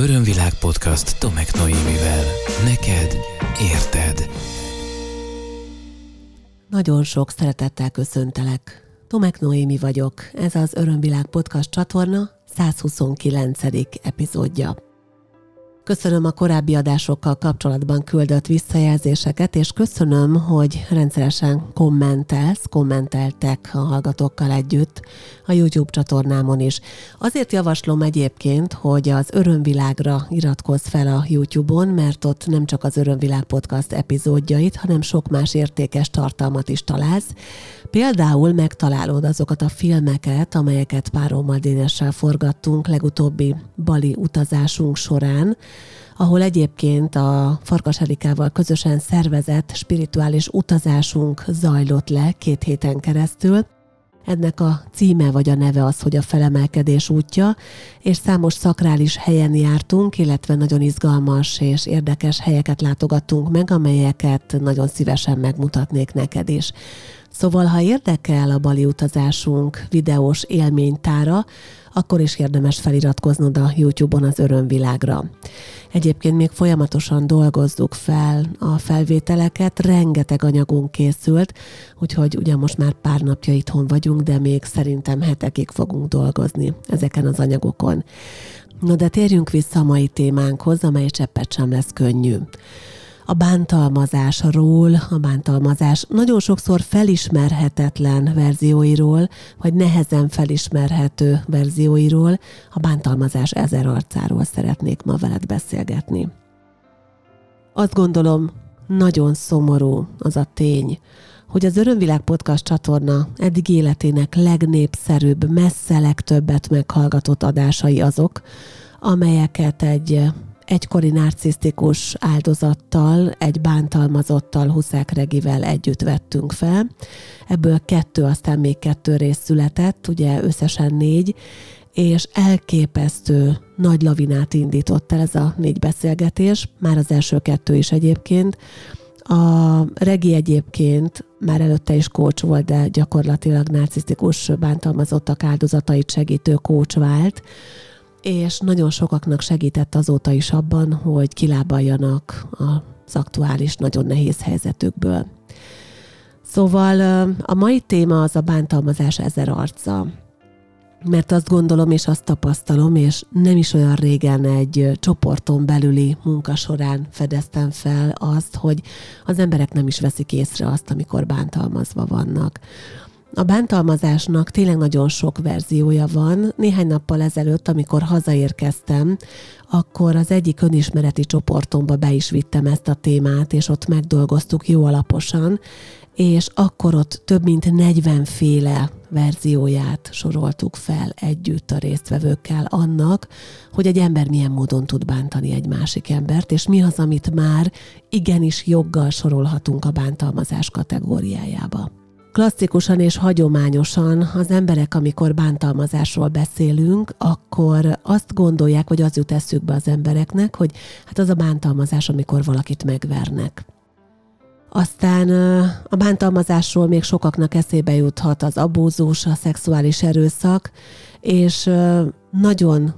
Örömvilág podcast Tomek Noémivel. Neked érted. Nagyon sok szeretettel köszöntelek. Tomek Noémi vagyok. Ez az Örömvilág podcast csatorna 129. epizódja. Köszönöm a korábbi adásokkal kapcsolatban küldött visszajelzéseket, és köszönöm, hogy rendszeresen kommentelsz, kommenteltek a hallgatókkal együtt a YouTube csatornámon is. Azért javaslom egyébként, hogy az Örömvilágra iratkozz fel a YouTube-on, mert ott nem csak az Örömvilág podcast epizódjait, hanem sok más értékes tartalmat is találsz. Például megtalálod azokat a filmeket, amelyeket párommal Dénessel forgattunk legutóbbi bali utazásunk során, ahol egyébként a Farkas Erikával közösen szervezett spirituális utazásunk zajlott le két héten keresztül. Ennek a címe vagy a neve az, hogy a felemelkedés útja, és számos szakrális helyen jártunk, illetve nagyon izgalmas és érdekes helyeket látogattunk meg, amelyeket nagyon szívesen megmutatnék neked is. Szóval, ha érdekel a bali utazásunk videós élménytára, akkor is érdemes feliratkoznod a YouTube-on az örömvilágra. Egyébként még folyamatosan dolgozzuk fel a felvételeket, rengeteg anyagunk készült, úgyhogy ugyan most már pár napja itthon vagyunk, de még szerintem hetekig fogunk dolgozni ezeken az anyagokon. Na de térjünk vissza a mai témánkhoz, amely cseppet sem lesz könnyű a bántalmazásról, a bántalmazás nagyon sokszor felismerhetetlen verzióiról, vagy nehezen felismerhető verzióiról, a bántalmazás ezer arcáról szeretnék ma veled beszélgetni. Azt gondolom, nagyon szomorú az a tény, hogy az Örömvilág Podcast csatorna eddig életének legnépszerűbb, messze legtöbbet meghallgatott adásai azok, amelyeket egy egykori narcisztikus áldozattal, egy bántalmazottal, Huszák Regivel együtt vettünk fel. Ebből kettő, aztán még kettő rész született, ugye összesen négy, és elképesztő nagy lavinát indított el ez a négy beszélgetés, már az első kettő is egyébként. A Regi egyébként már előtte is kócs volt, de gyakorlatilag narcisztikus bántalmazottak áldozatait segítő kócs vált, és nagyon sokaknak segített azóta is abban, hogy kilábaljanak az aktuális, nagyon nehéz helyzetükből. Szóval a mai téma az a bántalmazás ezer arca. Mert azt gondolom és azt tapasztalom, és nem is olyan régen egy csoporton belüli munka során fedeztem fel azt, hogy az emberek nem is veszik észre azt, amikor bántalmazva vannak. A bántalmazásnak tényleg nagyon sok verziója van. Néhány nappal ezelőtt, amikor hazaérkeztem, akkor az egyik önismereti csoportomba be is vittem ezt a témát, és ott megdolgoztuk jó alaposan, és akkor ott több mint 40 féle verzióját soroltuk fel együtt a résztvevőkkel annak, hogy egy ember milyen módon tud bántani egy másik embert, és mi az, amit már igenis joggal sorolhatunk a bántalmazás kategóriájába. Klasszikusan és hagyományosan az emberek, amikor bántalmazásról beszélünk, akkor azt gondolják, vagy az jut eszükbe az embereknek, hogy hát az a bántalmazás, amikor valakit megvernek. Aztán a bántalmazásról még sokaknak eszébe juthat az abúzus, a szexuális erőszak, és nagyon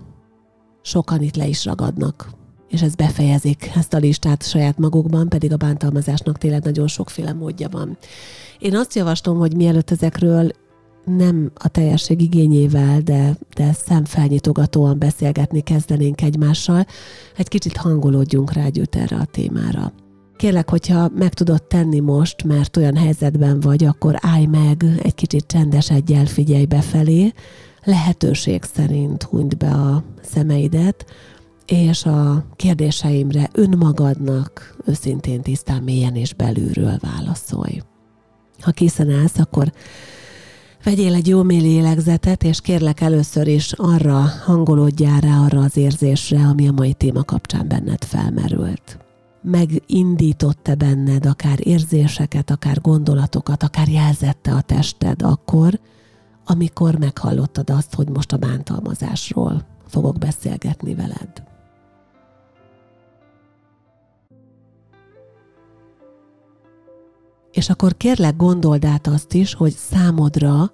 sokan itt le is ragadnak és ez befejezik ezt a listát saját magukban, pedig a bántalmazásnak tényleg nagyon sokféle módja van. Én azt javaslom, hogy mielőtt ezekről nem a teljesség igényével, de, de szemfelnyitogatóan beszélgetni kezdenénk egymással, egy kicsit hangolódjunk rá együtt erre a témára. Kérlek, hogyha meg tudod tenni most, mert olyan helyzetben vagy, akkor állj meg, egy kicsit csendesedj figyelj befelé, lehetőség szerint hunyd be a szemeidet, és a kérdéseimre önmagadnak őszintén, tisztán, mélyen és belülről válaszolj. Ha készen állsz, akkor vegyél egy jó mély lélegzetet, és kérlek először is arra hangolódjál rá arra az érzésre, ami a mai téma kapcsán benned felmerült. Megindította benned akár érzéseket, akár gondolatokat, akár jelzette a tested akkor, amikor meghallottad azt, hogy most a bántalmazásról fogok beszélgetni veled. És akkor kérlek gondold át azt is, hogy számodra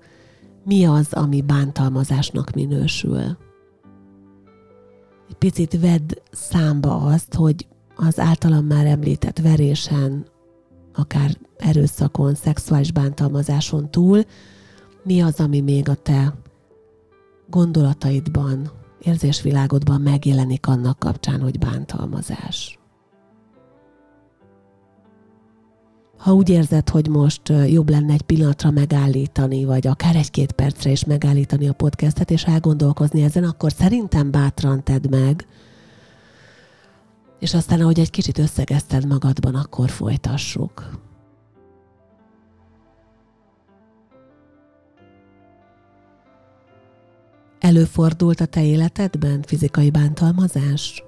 mi az, ami bántalmazásnak minősül. egy picit vedd számba azt, hogy az általam már említett verésen, akár erőszakon, szexuális bántalmazáson túl, mi az, ami még a te gondolataidban, érzésvilágodban megjelenik annak kapcsán, hogy bántalmazás. Ha úgy érzed, hogy most jobb lenne egy pillanatra megállítani, vagy akár egy-két percre is megállítani a podcastet, és elgondolkozni ezen, akkor szerintem bátran tedd meg, és aztán, ahogy egy kicsit összegezted magadban, akkor folytassuk. Előfordult a te életedben fizikai bántalmazás?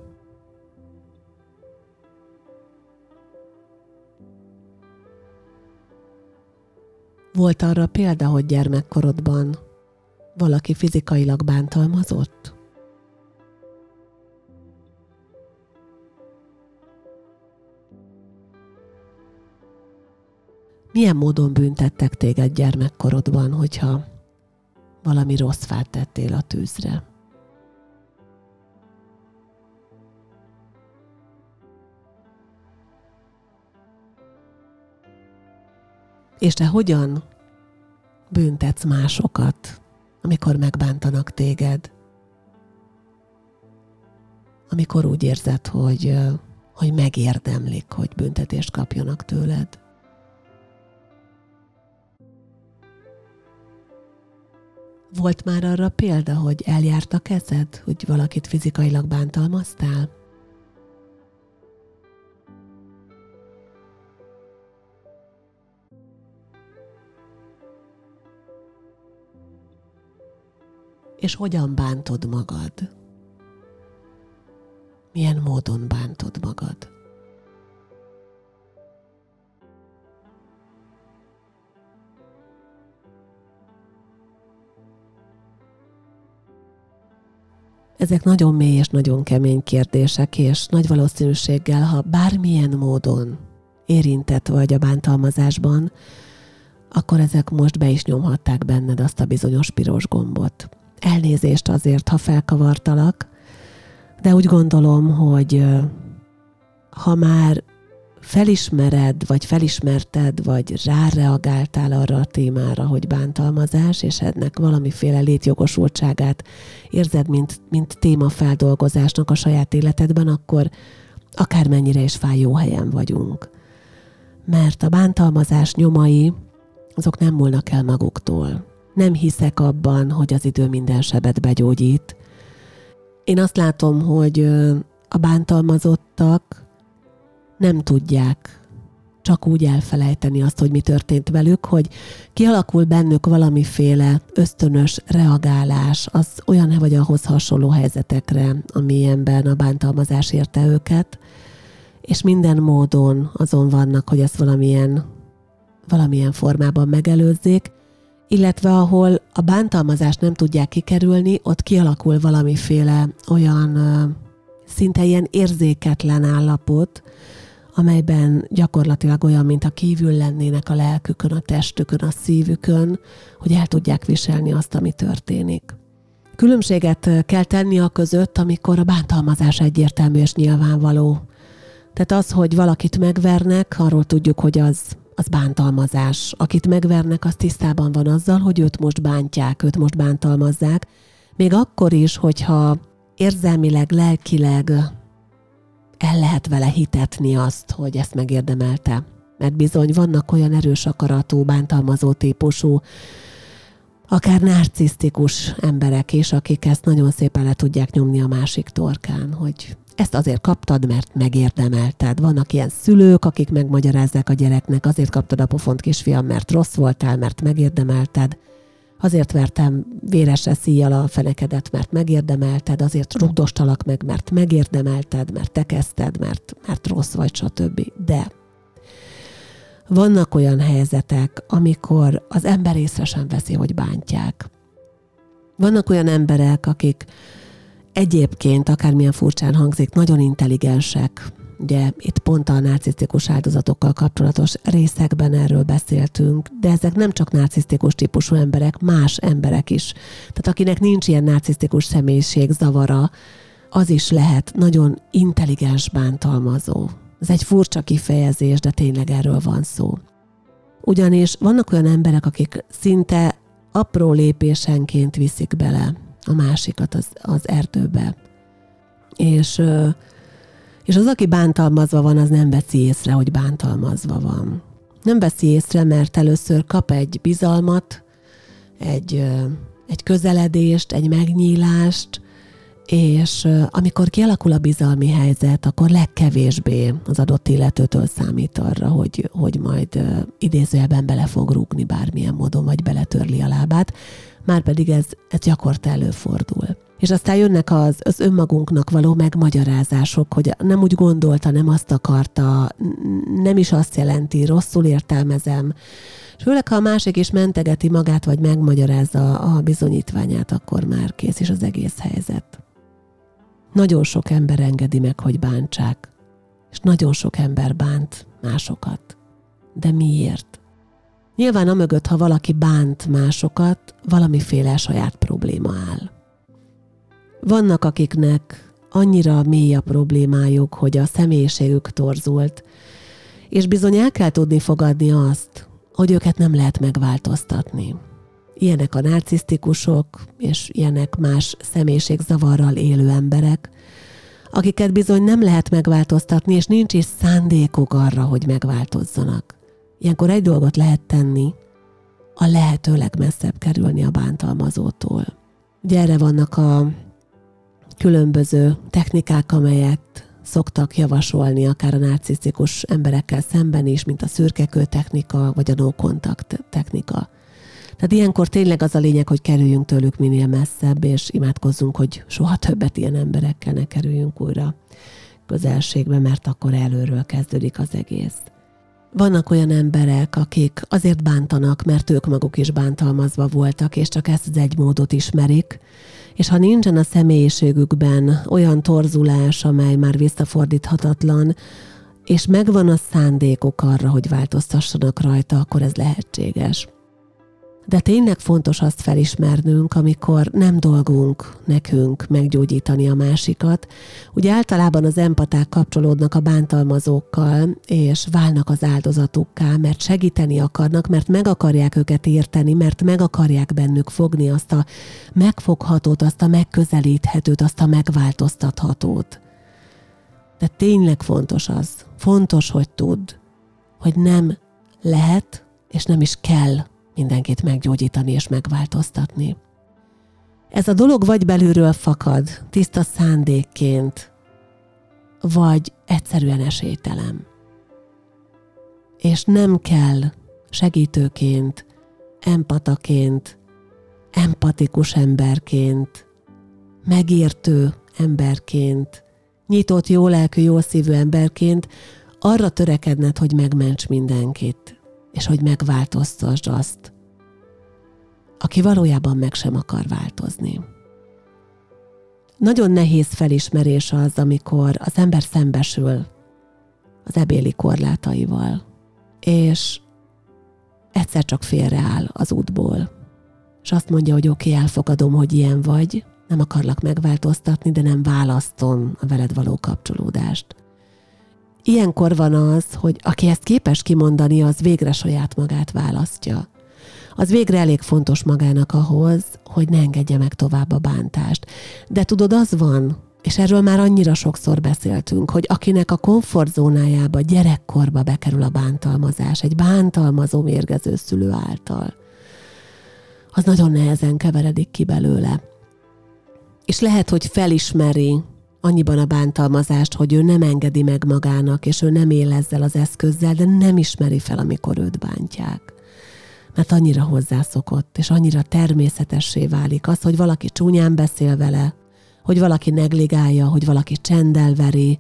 Volt arra példa, hogy gyermekkorodban valaki fizikailag bántalmazott? Milyen módon büntettek téged gyermekkorodban, hogyha valami rossz fát tettél a tűzre? És te hogyan büntetsz másokat, amikor megbántanak téged? Amikor úgy érzed, hogy, hogy megérdemlik, hogy büntetést kapjanak tőled? Volt már arra példa, hogy eljárt a kezed, hogy valakit fizikailag bántalmaztál? És hogyan bántod magad? Milyen módon bántod magad? Ezek nagyon mély és nagyon kemény kérdések, és nagy valószínűséggel, ha bármilyen módon érintett vagy a bántalmazásban, akkor ezek most be is nyomhatták benned azt a bizonyos piros gombot. Elnézést azért, ha felkavartalak, de úgy gondolom, hogy ha már felismered, vagy felismerted, vagy ráreagáltál arra a témára, hogy bántalmazás, és ennek valamiféle létjogosultságát érzed, mint, mint témafeldolgozásnak a saját életedben, akkor akármennyire is fájó helyen vagyunk. Mert a bántalmazás nyomai, azok nem múlnak el maguktól. Nem hiszek abban, hogy az idő minden sebet begyógyít. Én azt látom, hogy a bántalmazottak nem tudják csak úgy elfelejteni azt, hogy mi történt velük, hogy kialakul bennük valamiféle ösztönös reagálás az olyan vagy ahhoz hasonló helyzetekre, amilyenben a bántalmazás érte őket, és minden módon azon vannak, hogy ezt valamilyen, valamilyen formában megelőzzék, illetve ahol a bántalmazást nem tudják kikerülni, ott kialakul valamiféle olyan szinte ilyen érzéketlen állapot, amelyben gyakorlatilag olyan, mintha kívül lennének a lelkükön, a testükön, a szívükön, hogy el tudják viselni azt, ami történik. Különbséget kell tenni a között, amikor a bántalmazás egyértelmű és nyilvánvaló. Tehát az, hogy valakit megvernek, arról tudjuk, hogy az, az bántalmazás. Akit megvernek, az tisztában van azzal, hogy őt most bántják, őt most bántalmazzák. Még akkor is, hogyha érzelmileg, lelkileg el lehet vele hitetni azt, hogy ezt megérdemelte. Mert bizony vannak olyan erős akaratú, bántalmazó típusú, akár narcisztikus emberek is, akik ezt nagyon szépen le tudják nyomni a másik torkán, hogy ezt azért kaptad, mert megérdemelted. Vannak ilyen szülők, akik megmagyarázzák a gyereknek, azért kaptad a pofont kisfiam, mert rossz voltál, mert megérdemelted. Azért vertem véres eszíjjal a fenekedet, mert megérdemelted, azért rugdostalak meg, mert megérdemelted, mert te kezdted, mert, mert rossz vagy, stb. De vannak olyan helyzetek, amikor az ember észre sem veszi, hogy bántják. Vannak olyan emberek, akik egyébként, akármilyen furcsán hangzik, nagyon intelligensek, Ugye itt pont a narcisztikus áldozatokkal kapcsolatos részekben erről beszéltünk, de ezek nem csak narcisztikus típusú emberek, más emberek is. Tehát akinek nincs ilyen narcisztikus személyiség zavara, az is lehet nagyon intelligens bántalmazó. Ez egy furcsa kifejezés, de tényleg erről van szó. Ugyanis vannak olyan emberek, akik szinte apró lépésenként viszik bele a másikat az, az erdőbe. És, és az, aki bántalmazva van, az nem veszi észre, hogy bántalmazva van. Nem veszi észre, mert először kap egy bizalmat, egy, egy közeledést, egy megnyílást, és amikor kialakul a bizalmi helyzet, akkor legkevésbé az adott illetőtől számít arra, hogy, hogy majd idézőjelben bele fog rúgni bármilyen módon, vagy beletörli a lábát, már pedig ez, ez gyakorta előfordul. És aztán jönnek az, az önmagunknak való megmagyarázások, hogy nem úgy gondolta, nem azt akarta, nem is azt jelenti, rosszul értelmezem. És főleg, ha a másik is mentegeti magát, vagy megmagyarázza a bizonyítványát, akkor már kész is az egész helyzet. Nagyon sok ember engedi meg, hogy bántsák, és nagyon sok ember bánt másokat. De miért? Nyilván amögött, ha valaki bánt másokat, valamiféle saját probléma áll. Vannak, akiknek annyira mély a problémájuk, hogy a személyiségük torzult, és bizony el kell tudni fogadni azt, hogy őket nem lehet megváltoztatni. Ilyenek a narcisztikusok, és ilyenek más személyiségzavarral élő emberek, akiket bizony nem lehet megváltoztatni, és nincs is szándékuk arra, hogy megváltozzanak. Ilyenkor egy dolgot lehet tenni, a lehető legmesszebb kerülni a bántalmazótól. Ugye erre vannak a különböző technikák, amelyet szoktak javasolni akár a narcisztikus emberekkel szemben is, mint a szürkekő technika, vagy a no contact technika. Tehát ilyenkor tényleg az a lényeg, hogy kerüljünk tőlük minél messzebb, és imádkozzunk, hogy soha többet ilyen emberekkel ne kerüljünk újra közelségbe, mert akkor előről kezdődik az egész. Vannak olyan emberek, akik azért bántanak, mert ők maguk is bántalmazva voltak, és csak ezt az egy módot ismerik, és ha nincsen a személyiségükben olyan torzulás, amely már visszafordíthatatlan, és megvan a szándékuk arra, hogy változtassanak rajta, akkor ez lehetséges. De tényleg fontos azt felismernünk, amikor nem dolgunk nekünk meggyógyítani a másikat. Ugye általában az empaták kapcsolódnak a bántalmazókkal, és válnak az áldozatukká, mert segíteni akarnak, mert meg akarják őket érteni, mert meg akarják bennük fogni azt a megfoghatót, azt a megközelíthetőt, azt a megváltoztathatót. De tényleg fontos az, fontos, hogy tudd, hogy nem lehet, és nem is kell mindenkit meggyógyítani és megváltoztatni. Ez a dolog vagy belülről fakad, tiszta szándékként, vagy egyszerűen esélytelen. És nem kell segítőként, empataként, empatikus emberként, megértő emberként, nyitott, jólelkű, jószívű emberként arra törekedned, hogy megments mindenkit és hogy megváltoztasd azt, aki valójában meg sem akar változni. Nagyon nehéz felismerés az, amikor az ember szembesül az ebéli korlátaival, és egyszer csak félreáll az útból, és azt mondja, hogy oké, okay, elfogadom, hogy ilyen vagy, nem akarlak megváltoztatni, de nem választom a veled való kapcsolódást. Ilyenkor van az, hogy aki ezt képes kimondani, az végre saját magát választja. Az végre elég fontos magának ahhoz, hogy ne engedje meg tovább a bántást. De tudod, az van, és erről már annyira sokszor beszéltünk, hogy akinek a komfortzónájába gyerekkorba bekerül a bántalmazás, egy bántalmazó mérgező szülő által, az nagyon nehezen keveredik ki belőle. És lehet, hogy felismeri, annyiban a bántalmazást, hogy ő nem engedi meg magának, és ő nem él ezzel az eszközzel, de nem ismeri fel, amikor őt bántják. Mert annyira hozzászokott, és annyira természetessé válik az, hogy valaki csúnyán beszél vele, hogy valaki negligálja, hogy valaki csendel veri,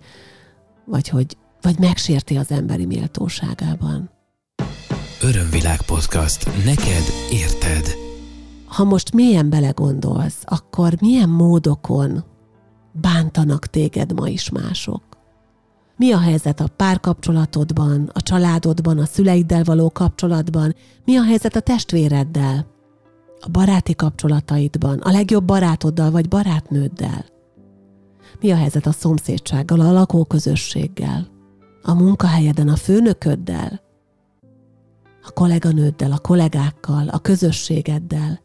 vagy hogy vagy megsérti az emberi méltóságában. Örömvilág podcast. Neked érted. Ha most mélyen belegondolsz, akkor milyen módokon bántanak téged ma is mások? Mi a helyzet a párkapcsolatodban, a családodban, a szüleiddel való kapcsolatban? Mi a helyzet a testvéreddel? A baráti kapcsolataidban, a legjobb barátoddal vagy barátnőddel? Mi a helyzet a szomszédsággal, a lakóközösséggel, a munkahelyeden, a főnököddel, a kolléganőddel, a kollégákkal, a közösségeddel.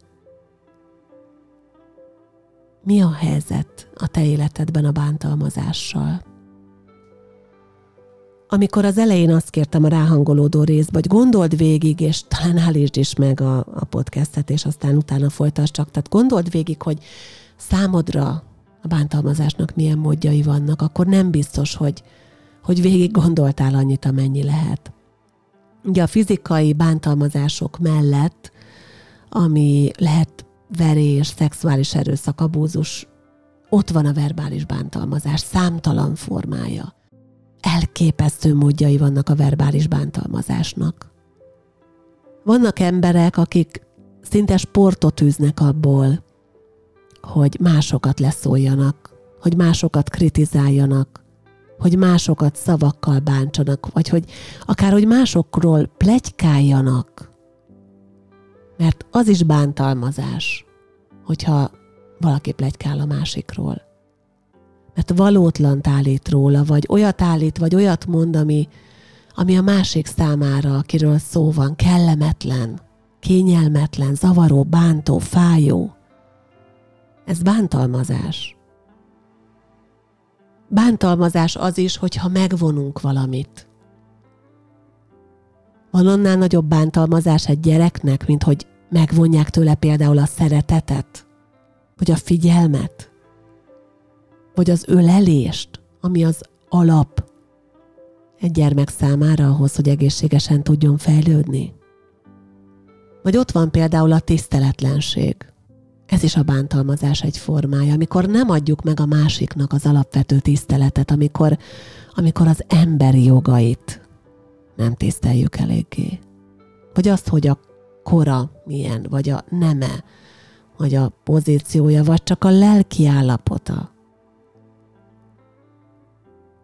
Mi a helyzet a te életedben a bántalmazással? Amikor az elején azt kértem a ráhangolódó részt, vagy gondold végig, és talán állítsd is meg a, a podcastet, és aztán utána folytasd csak. Tehát gondold végig, hogy számodra a bántalmazásnak milyen módjai vannak, akkor nem biztos, hogy, hogy végig gondoltál annyit, amennyi lehet. Ugye a fizikai bántalmazások mellett, ami lehet verés, szexuális erőszak, abúzus, ott van a verbális bántalmazás, számtalan formája. Elképesztő módjai vannak a verbális bántalmazásnak. Vannak emberek, akik szinte sportot űznek abból, hogy másokat leszóljanak, hogy másokat kritizáljanak, hogy másokat szavakkal bántsanak, vagy hogy akár hogy másokról plegykáljanak. Mert az is bántalmazás, hogyha valaki plegykál a másikról. Mert valótlan állít róla, vagy olyat állít, vagy olyat mond, ami, ami a másik számára, akiről szó van, kellemetlen, kényelmetlen, zavaró, bántó, fájó. Ez bántalmazás. Bántalmazás az is, hogyha megvonunk valamit. Van annál nagyobb bántalmazás egy gyereknek, mint hogy megvonják tőle például a szeretetet, vagy a figyelmet, vagy az ölelést, ami az alap egy gyermek számára ahhoz, hogy egészségesen tudjon fejlődni. Vagy ott van például a tiszteletlenség. Ez is a bántalmazás egy formája, amikor nem adjuk meg a másiknak az alapvető tiszteletet, amikor, amikor az emberi jogait nem tiszteljük eléggé. Vagy azt, hogy a kora milyen, vagy a neme, vagy a pozíciója, vagy csak a lelki állapota.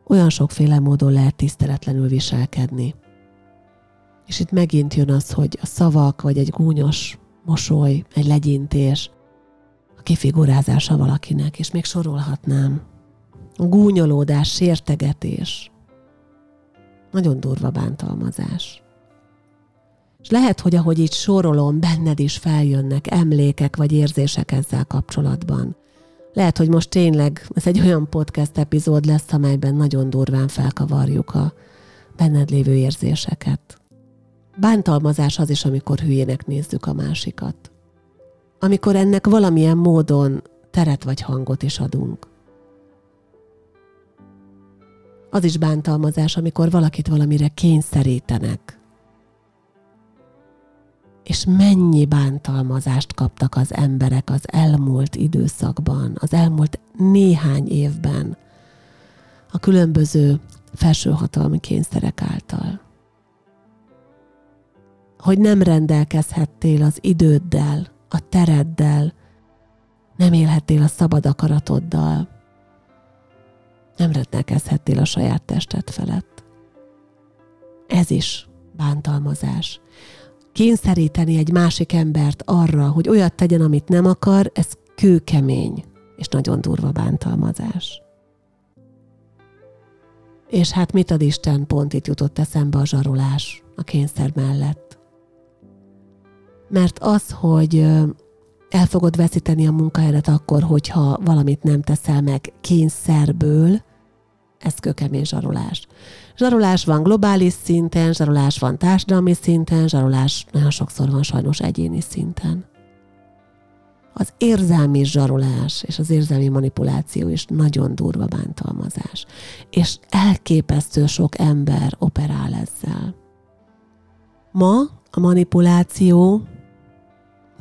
Olyan sokféle módon lehet tiszteletlenül viselkedni. És itt megint jön az, hogy a szavak, vagy egy gúnyos mosoly, egy legyintés, a kifigurázása valakinek, és még sorolhatnám. A gúnyolódás, sértegetés. Nagyon durva bántalmazás. És lehet, hogy ahogy így sorolom, benned is feljönnek emlékek vagy érzések ezzel kapcsolatban. Lehet, hogy most tényleg ez egy olyan podcast epizód lesz, amelyben nagyon durván felkavarjuk a benned lévő érzéseket. Bántalmazás az is, amikor hülyének nézzük a másikat amikor ennek valamilyen módon teret vagy hangot is adunk. Az is bántalmazás, amikor valakit valamire kényszerítenek. És mennyi bántalmazást kaptak az emberek az elmúlt időszakban, az elmúlt néhány évben a különböző felsőhatalmi kényszerek által. Hogy nem rendelkezhettél az időddel, a tereddel, nem élhettél a szabad akaratoddal, nem rendelkezhettél a saját tested felett. Ez is bántalmazás. Kényszeríteni egy másik embert arra, hogy olyat tegyen, amit nem akar, ez kőkemény és nagyon durva bántalmazás. És hát mit ad Isten, pont itt jutott eszembe a zsarolás a kényszer mellett mert az, hogy el fogod veszíteni a munkahelyedet akkor, hogyha valamit nem teszel meg kényszerből, ez kökemény zsarolás. Zsarolás van globális szinten, zsarolás van társadalmi szinten, zsarolás nagyon sokszor van sajnos egyéni szinten. Az érzelmi zsarolás és az érzelmi manipuláció is nagyon durva bántalmazás. És elképesztő sok ember operál ezzel. Ma a manipuláció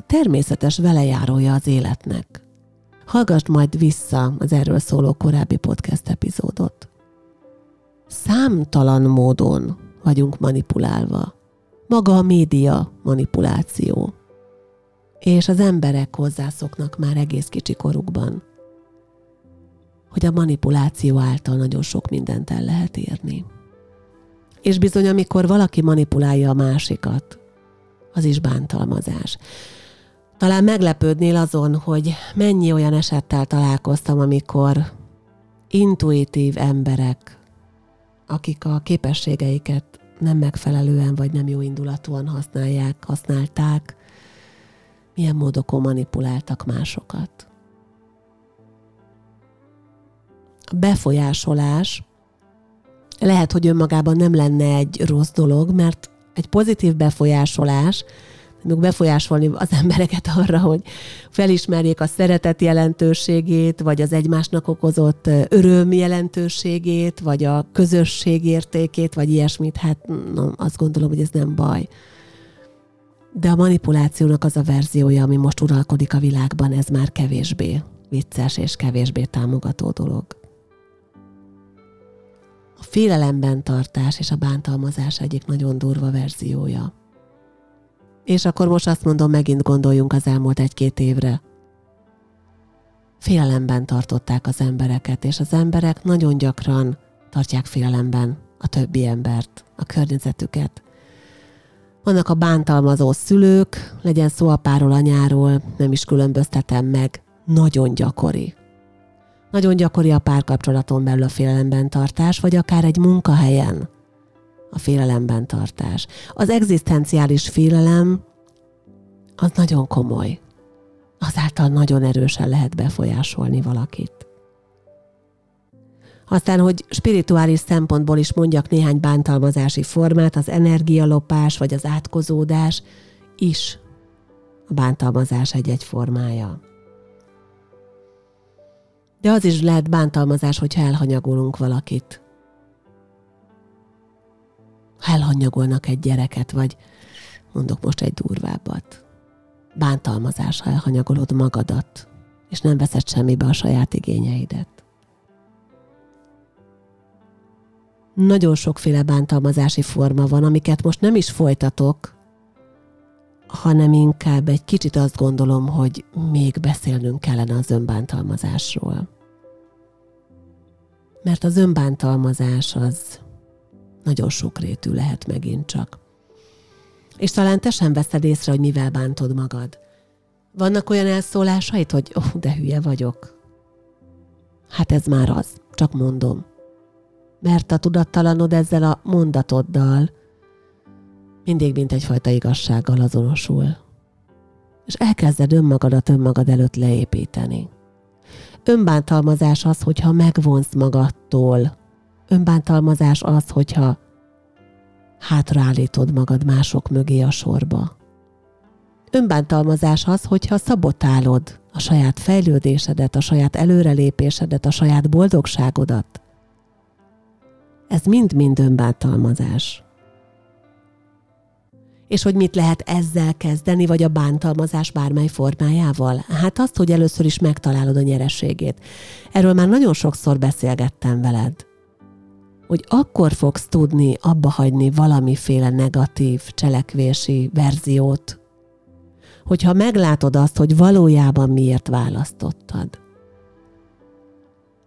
természetes velejárója az életnek. Hallgassd majd vissza az erről szóló korábbi podcast epizódot. Számtalan módon vagyunk manipulálva. Maga a média manipuláció. És az emberek hozzászoknak már egész kicsi korukban, hogy a manipuláció által nagyon sok mindent el lehet érni. És bizony, amikor valaki manipulálja a másikat, az is bántalmazás. Talán meglepődnél azon, hogy mennyi olyan esettel találkoztam, amikor intuitív emberek, akik a képességeiket nem megfelelően vagy nem jó indulatúan használják, használták, milyen módokon manipuláltak másokat. A befolyásolás lehet, hogy önmagában nem lenne egy rossz dolog, mert egy pozitív befolyásolás tudjuk befolyásolni az embereket arra, hogy felismerjék a szeretet jelentőségét, vagy az egymásnak okozott öröm jelentőségét, vagy a közösség értékét, vagy ilyesmit, hát no, azt gondolom, hogy ez nem baj. De a manipulációnak az a verziója, ami most uralkodik a világban, ez már kevésbé vicces és kevésbé támogató dolog. A félelemben tartás és a bántalmazás egyik nagyon durva verziója. És akkor most azt mondom, megint gondoljunk az elmúlt egy-két évre. Félelemben tartották az embereket, és az emberek nagyon gyakran tartják félelemben a többi embert, a környezetüket. Vannak a bántalmazó szülők, legyen szó apáról, anyáról, nem is különböztetem meg, nagyon gyakori. Nagyon gyakori a párkapcsolaton belül a félelemben tartás, vagy akár egy munkahelyen – a félelemben tartás. Az egzisztenciális félelem az nagyon komoly. Azáltal nagyon erősen lehet befolyásolni valakit. Aztán, hogy spirituális szempontból is mondjak néhány bántalmazási formát, az energialopás vagy az átkozódás is a bántalmazás egy-egy formája. De az is lehet bántalmazás, hogyha elhanyagolunk valakit ha elhanyagolnak egy gyereket, vagy mondok most egy durvábbat. Bántalmazás, ha elhanyagolod magadat, és nem veszed semmibe a saját igényeidet. Nagyon sokféle bántalmazási forma van, amiket most nem is folytatok, hanem inkább egy kicsit azt gondolom, hogy még beszélnünk kellene az önbántalmazásról. Mert az önbántalmazás az nagyon sokrétű lehet megint csak. És talán te sem veszed észre, hogy mivel bántod magad. Vannak olyan elszólásait, hogy ó, oh, de hülye vagyok. Hát ez már az, csak mondom. Mert a tudattalanod ezzel a mondatoddal mindig mint egyfajta igazsággal azonosul. És elkezded önmagadat önmagad előtt leépíteni. Önbántalmazás az, hogyha megvonsz magadtól Önbántalmazás az, hogyha hátraállítod magad mások mögé a sorba. Önbántalmazás az, hogyha szabotálod a saját fejlődésedet, a saját előrelépésedet, a saját boldogságodat. Ez mind-mind önbántalmazás. És hogy mit lehet ezzel kezdeni, vagy a bántalmazás bármely formájával? Hát azt, hogy először is megtalálod a nyereségét. Erről már nagyon sokszor beszélgettem veled hogy akkor fogsz tudni abba hagyni valamiféle negatív cselekvési verziót, hogyha meglátod azt, hogy valójában miért választottad.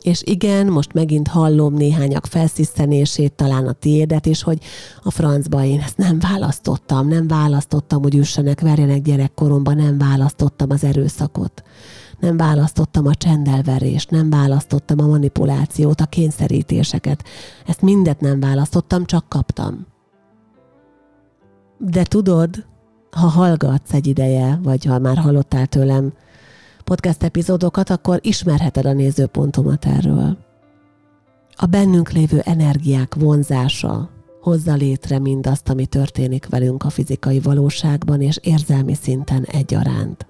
És igen, most megint hallom néhányak felsziszenését, talán a tiédet is, hogy a francba én ezt nem választottam, nem választottam, hogy üssenek, verjenek gyerekkoromban, nem választottam az erőszakot nem választottam a csendelverést, nem választottam a manipulációt, a kényszerítéseket. Ezt mindet nem választottam, csak kaptam. De tudod, ha hallgatsz egy ideje, vagy ha már hallottál tőlem podcast epizódokat, akkor ismerheted a nézőpontomat erről. A bennünk lévő energiák vonzása hozza létre mindazt, ami történik velünk a fizikai valóságban és érzelmi szinten egyaránt.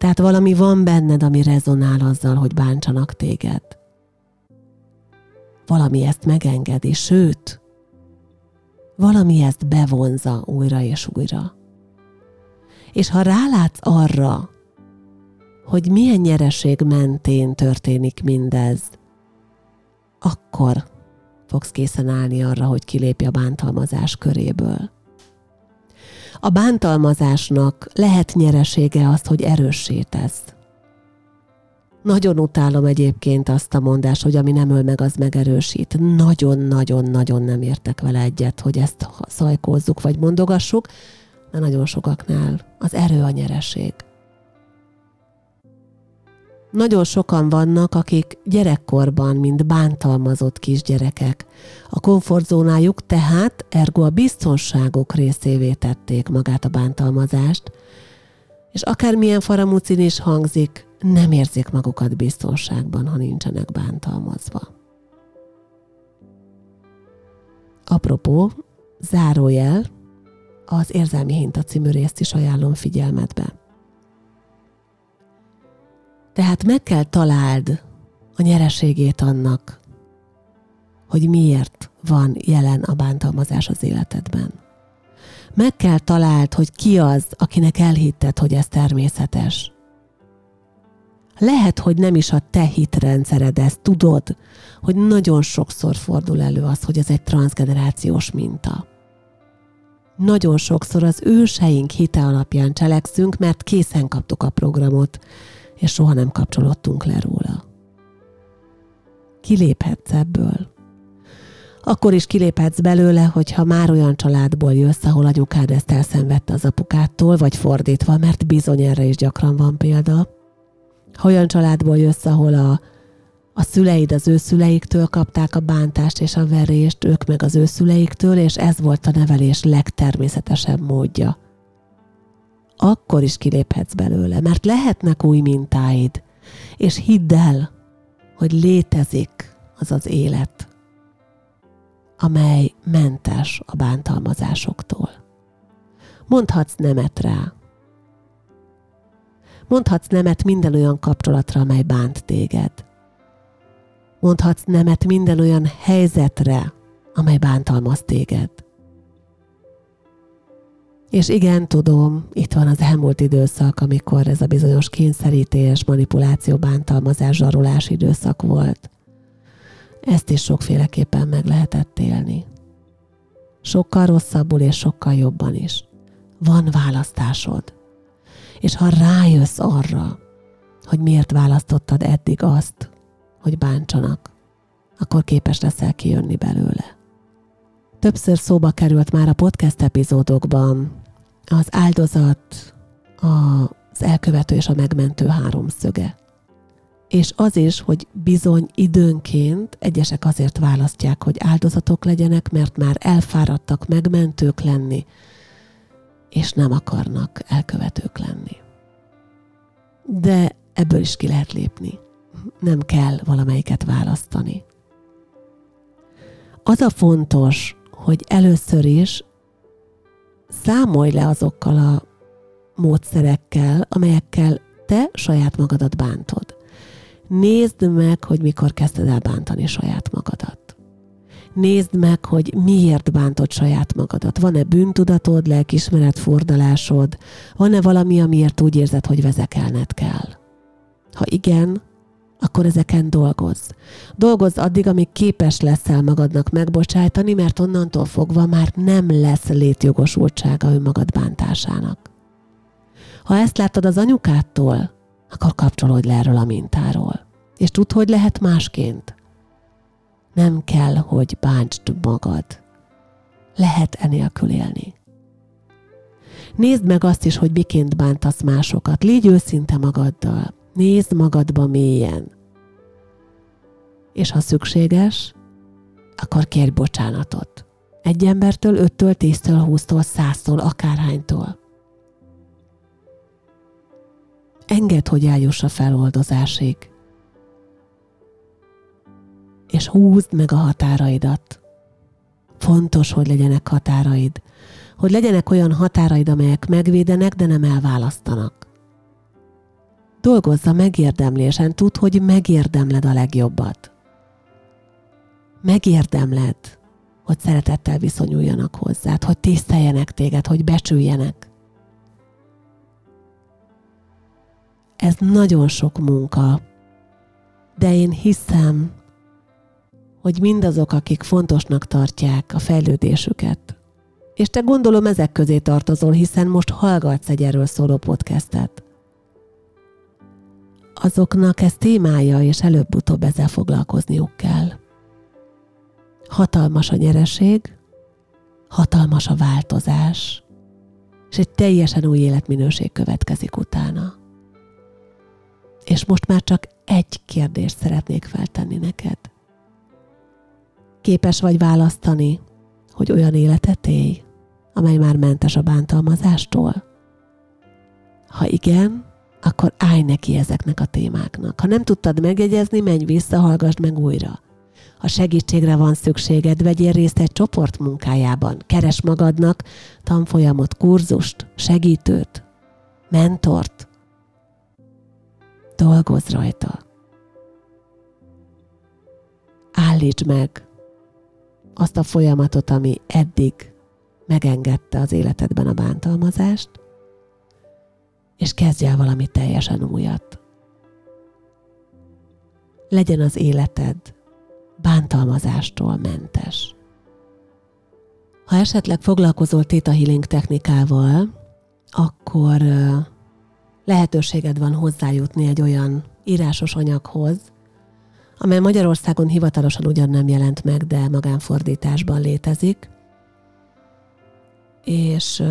Tehát valami van benned, ami rezonál azzal, hogy bántsanak téged. Valami ezt megengedi, sőt, valami ezt bevonza újra és újra. És ha rálátsz arra, hogy milyen nyereség mentén történik mindez, akkor fogsz készen állni arra, hogy kilépj a bántalmazás köréből. A bántalmazásnak lehet nyeresége az, hogy erőssé tesz. Nagyon utálom egyébként azt a mondást, hogy ami nem öl meg, az megerősít. Nagyon-nagyon-nagyon nem értek vele egyet, hogy ezt szajkózzuk vagy mondogassuk, de nagyon sokaknál az erő a nyereség. Nagyon sokan vannak, akik gyerekkorban, mint bántalmazott kisgyerekek, a komfortzónájuk tehát ergo a biztonságok részévé tették magát a bántalmazást, és akármilyen faramucin is hangzik, nem érzik magukat biztonságban, ha nincsenek bántalmazva. Apropó, zárójel, az Érzelmi Hinta című részt is ajánlom figyelmetbe. Tehát meg kell találd a nyereségét annak, hogy miért van jelen a bántalmazás az életedben. Meg kell találd, hogy ki az, akinek elhitted, hogy ez természetes. Lehet, hogy nem is a te hitrendszered ez, tudod, hogy nagyon sokszor fordul elő az, hogy ez egy transgenerációs minta. Nagyon sokszor az őseink hite alapján cselekszünk, mert készen kaptuk a programot, és soha nem kapcsolódtunk le róla. Kiléphetsz ebből. Akkor is kiléphetsz belőle, hogyha már olyan családból jössz, ahol anyukád ezt elszenvedte az apukától, vagy fordítva, mert bizony erre is gyakran van példa. Ha olyan családból jössz, ahol a, a szüleid az ő szüleiktől kapták a bántást és a verést, ők meg az ő szüleiktől, és ez volt a nevelés legtermészetesebb módja – akkor is kiléphetsz belőle, mert lehetnek új mintáid, és hidd el, hogy létezik az az élet, amely mentes a bántalmazásoktól. Mondhatsz nemet rá. Mondhatsz nemet minden olyan kapcsolatra, amely bánt téged. Mondhatsz nemet minden olyan helyzetre, amely bántalmaz téged. És igen, tudom, itt van az elmúlt időszak, amikor ez a bizonyos kényszerítés, manipuláció, bántalmazás, zsarolás időszak volt. Ezt is sokféleképpen meg lehetett élni. Sokkal rosszabbul és sokkal jobban is. Van választásod. És ha rájössz arra, hogy miért választottad eddig azt, hogy bántsanak, akkor képes leszel kijönni belőle. Többször szóba került már a podcast epizódokban az áldozat, az elkövető és a megmentő háromszöge. És az is, hogy bizony időnként egyesek azért választják, hogy áldozatok legyenek, mert már elfáradtak megmentők lenni, és nem akarnak elkövetők lenni. De ebből is ki lehet lépni. Nem kell valamelyiket választani. Az a fontos, hogy először is számolj le azokkal a módszerekkel, amelyekkel te saját magadat bántod. Nézd meg, hogy mikor kezdted el bántani saját magadat. Nézd meg, hogy miért bántod saját magadat. Van-e bűntudatod, lelkismeret, fordalásod? Van-e valami, amiért úgy érzed, hogy vezekelned kell? Ha igen, akkor ezeken dolgozz. Dolgozz addig, amíg képes leszel magadnak megbocsájtani, mert onnantól fogva már nem lesz létjogosultsága önmagad bántásának. Ha ezt láttad az anyukától, akkor kapcsolódj le erről a mintáról. És tudd, hogy lehet másként. Nem kell, hogy bántsd magad. Lehet enélkül élni. Nézd meg azt is, hogy miként bántasz másokat. Légy őszinte magaddal. Nézd magadba mélyen. És ha szükséges, akkor kérj bocsánatot. Egy embertől, öttől, tíztől, húsztól, száztól, akárhánytól. Engedd, hogy eljuss a feloldozásig. És húzd meg a határaidat. Fontos, hogy legyenek határaid. Hogy legyenek olyan határaid, amelyek megvédenek, de nem elválasztanak. Dolgozz a megérdemlésen, tudd, hogy megérdemled a legjobbat. Megérdemled, hogy szeretettel viszonyuljanak hozzád, hogy tiszteljenek téged, hogy becsüljenek. Ez nagyon sok munka, de én hiszem, hogy mindazok, akik fontosnak tartják a fejlődésüket, és te gondolom ezek közé tartozol, hiszen most hallgatsz egy erről szóló podcastet, azoknak ez témája, és előbb-utóbb ezzel foglalkozniuk kell. Hatalmas a nyereség, hatalmas a változás, és egy teljesen új életminőség következik utána. És most már csak egy kérdést szeretnék feltenni neked. Képes vagy választani, hogy olyan életet élj, amely már mentes a bántalmazástól? Ha igen, akkor állj neki ezeknek a témáknak. Ha nem tudtad megjegyezni, menj vissza, hallgassd meg újra. Ha segítségre van szükséged, vegyél részt egy csoport munkájában. Keres magadnak tanfolyamot, kurzust, segítőt, mentort. Dolgozz rajta. Állítsd meg azt a folyamatot, ami eddig megengedte az életedben a bántalmazást, és kezdj el valami teljesen újat. Legyen az életed bántalmazástól mentes. Ha esetleg foglalkozol Theta Healing technikával, akkor lehetőséged van hozzájutni egy olyan írásos anyaghoz, amely Magyarországon hivatalosan ugyan nem jelent meg, de magánfordításban létezik. És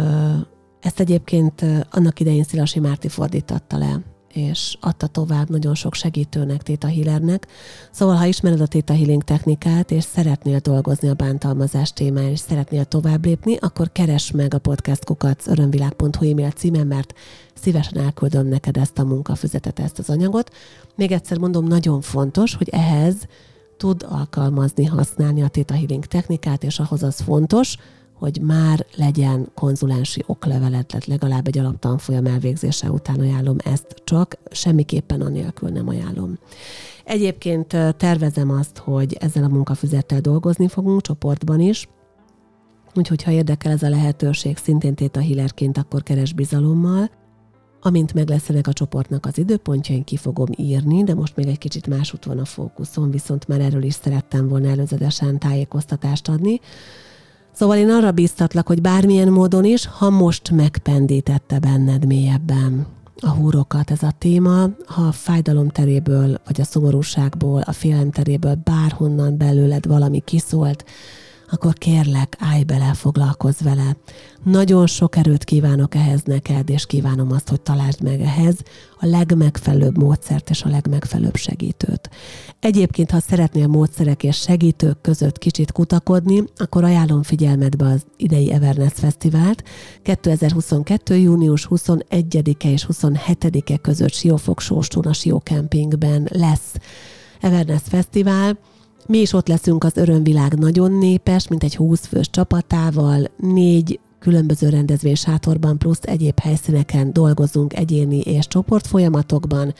ezt egyébként annak idején Szilasi Márti fordította le, és adta tovább nagyon sok segítőnek, Theta Healernek. Szóval, ha ismered a Theta Healing technikát, és szeretnél dolgozni a bántalmazás témáján, és szeretnél tovább lépni, akkor keres meg a podcastkukat örömvilág.hu e-mail címen, mert szívesen elküldöm neked ezt a munkafüzetet, ezt az anyagot. Még egyszer mondom, nagyon fontos, hogy ehhez tud alkalmazni, használni a Theta Healing technikát, és ahhoz az fontos, hogy már legyen konzulensi okleveled, tehát legalább egy alaptanfolyam elvégzése után ajánlom ezt, csak semmiképpen anélkül nem ajánlom. Egyébként tervezem azt, hogy ezzel a munkafüzettel dolgozni fogunk csoportban is, úgyhogy ha érdekel ez a lehetőség, szintén a Hillerként, akkor keres bizalommal. Amint meg lesz a csoportnak az időpontja, én ki fogom írni, de most még egy kicsit másút van a fókuszom, viszont már erről is szerettem volna előzetesen tájékoztatást adni. Szóval én arra bíztatlak, hogy bármilyen módon is, ha most megpendítette benned mélyebben a húrokat ez a téma, ha a fájdalom teréből, vagy a szomorúságból, a félelem teréből bárhonnan belőled valami kiszólt, akkor kérlek, állj bele, foglalkozz vele. Nagyon sok erőt kívánok ehhez neked, és kívánom azt, hogy találd meg ehhez a legmegfelelőbb módszert és a legmegfelelőbb segítőt. Egyébként, ha szeretnél módszerek és segítők között kicsit kutakodni, akkor ajánlom figyelmetbe az idei Everness Fesztivált. 2022. június 21-e és 27-e között Siófok Sóstón a Sió Campingben lesz Everness Fesztivál mi is ott leszünk az Örömvilág nagyon népes, mint egy 20 fős csapatával, négy különböző rendezvény sátorban plusz egyéb helyszíneken dolgozunk egyéni és csoport folyamatokban.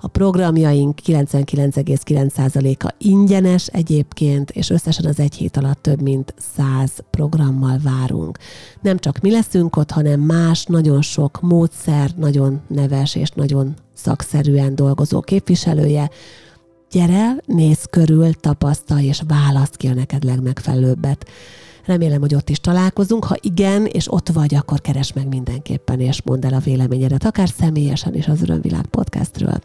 A programjaink 99,9%-a ingyenes egyébként, és összesen az egy hét alatt több mint 100 programmal várunk. Nem csak mi leszünk ott, hanem más, nagyon sok módszer, nagyon neves és nagyon szakszerűen dolgozó képviselője, Gyere, nézz körül, tapasztalj, és választ ki a neked legmegfelelőbbet. Remélem, hogy ott is találkozunk. Ha igen, és ott vagy, akkor keres meg mindenképpen, és mondd el a véleményedet, akár személyesen is az Örömvilág podcastről.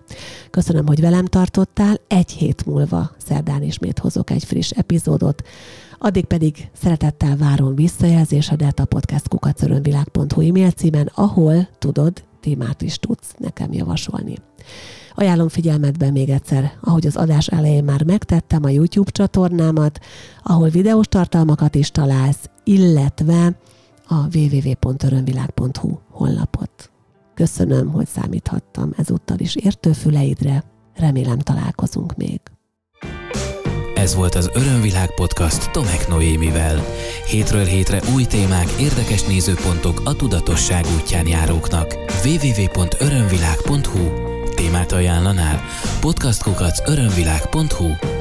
Köszönöm, hogy velem tartottál. Egy hét múlva szerdán ismét hozok egy friss epizódot. Addig pedig szeretettel várom visszajelzésedet a podcastkukacörömvilág.hu e-mail címen, ahol, tudod, témát is tudsz nekem javasolni. Ajánlom figyelmetbe még egyszer, ahogy az adás elején már megtettem a YouTube csatornámat, ahol videós tartalmakat is találsz, illetve a www.örömvilág.hu honlapot. Köszönöm, hogy számíthattam ezúttal is értőfüleidre, remélem találkozunk még. Ez volt az Örömvilág podcast Tomek Noémivel. Hétről hétre új témák, érdekes nézőpontok a tudatosság útján járóknak. www.örömvilág.hu témát ajánlanál? podcastkukac örömvilág.hu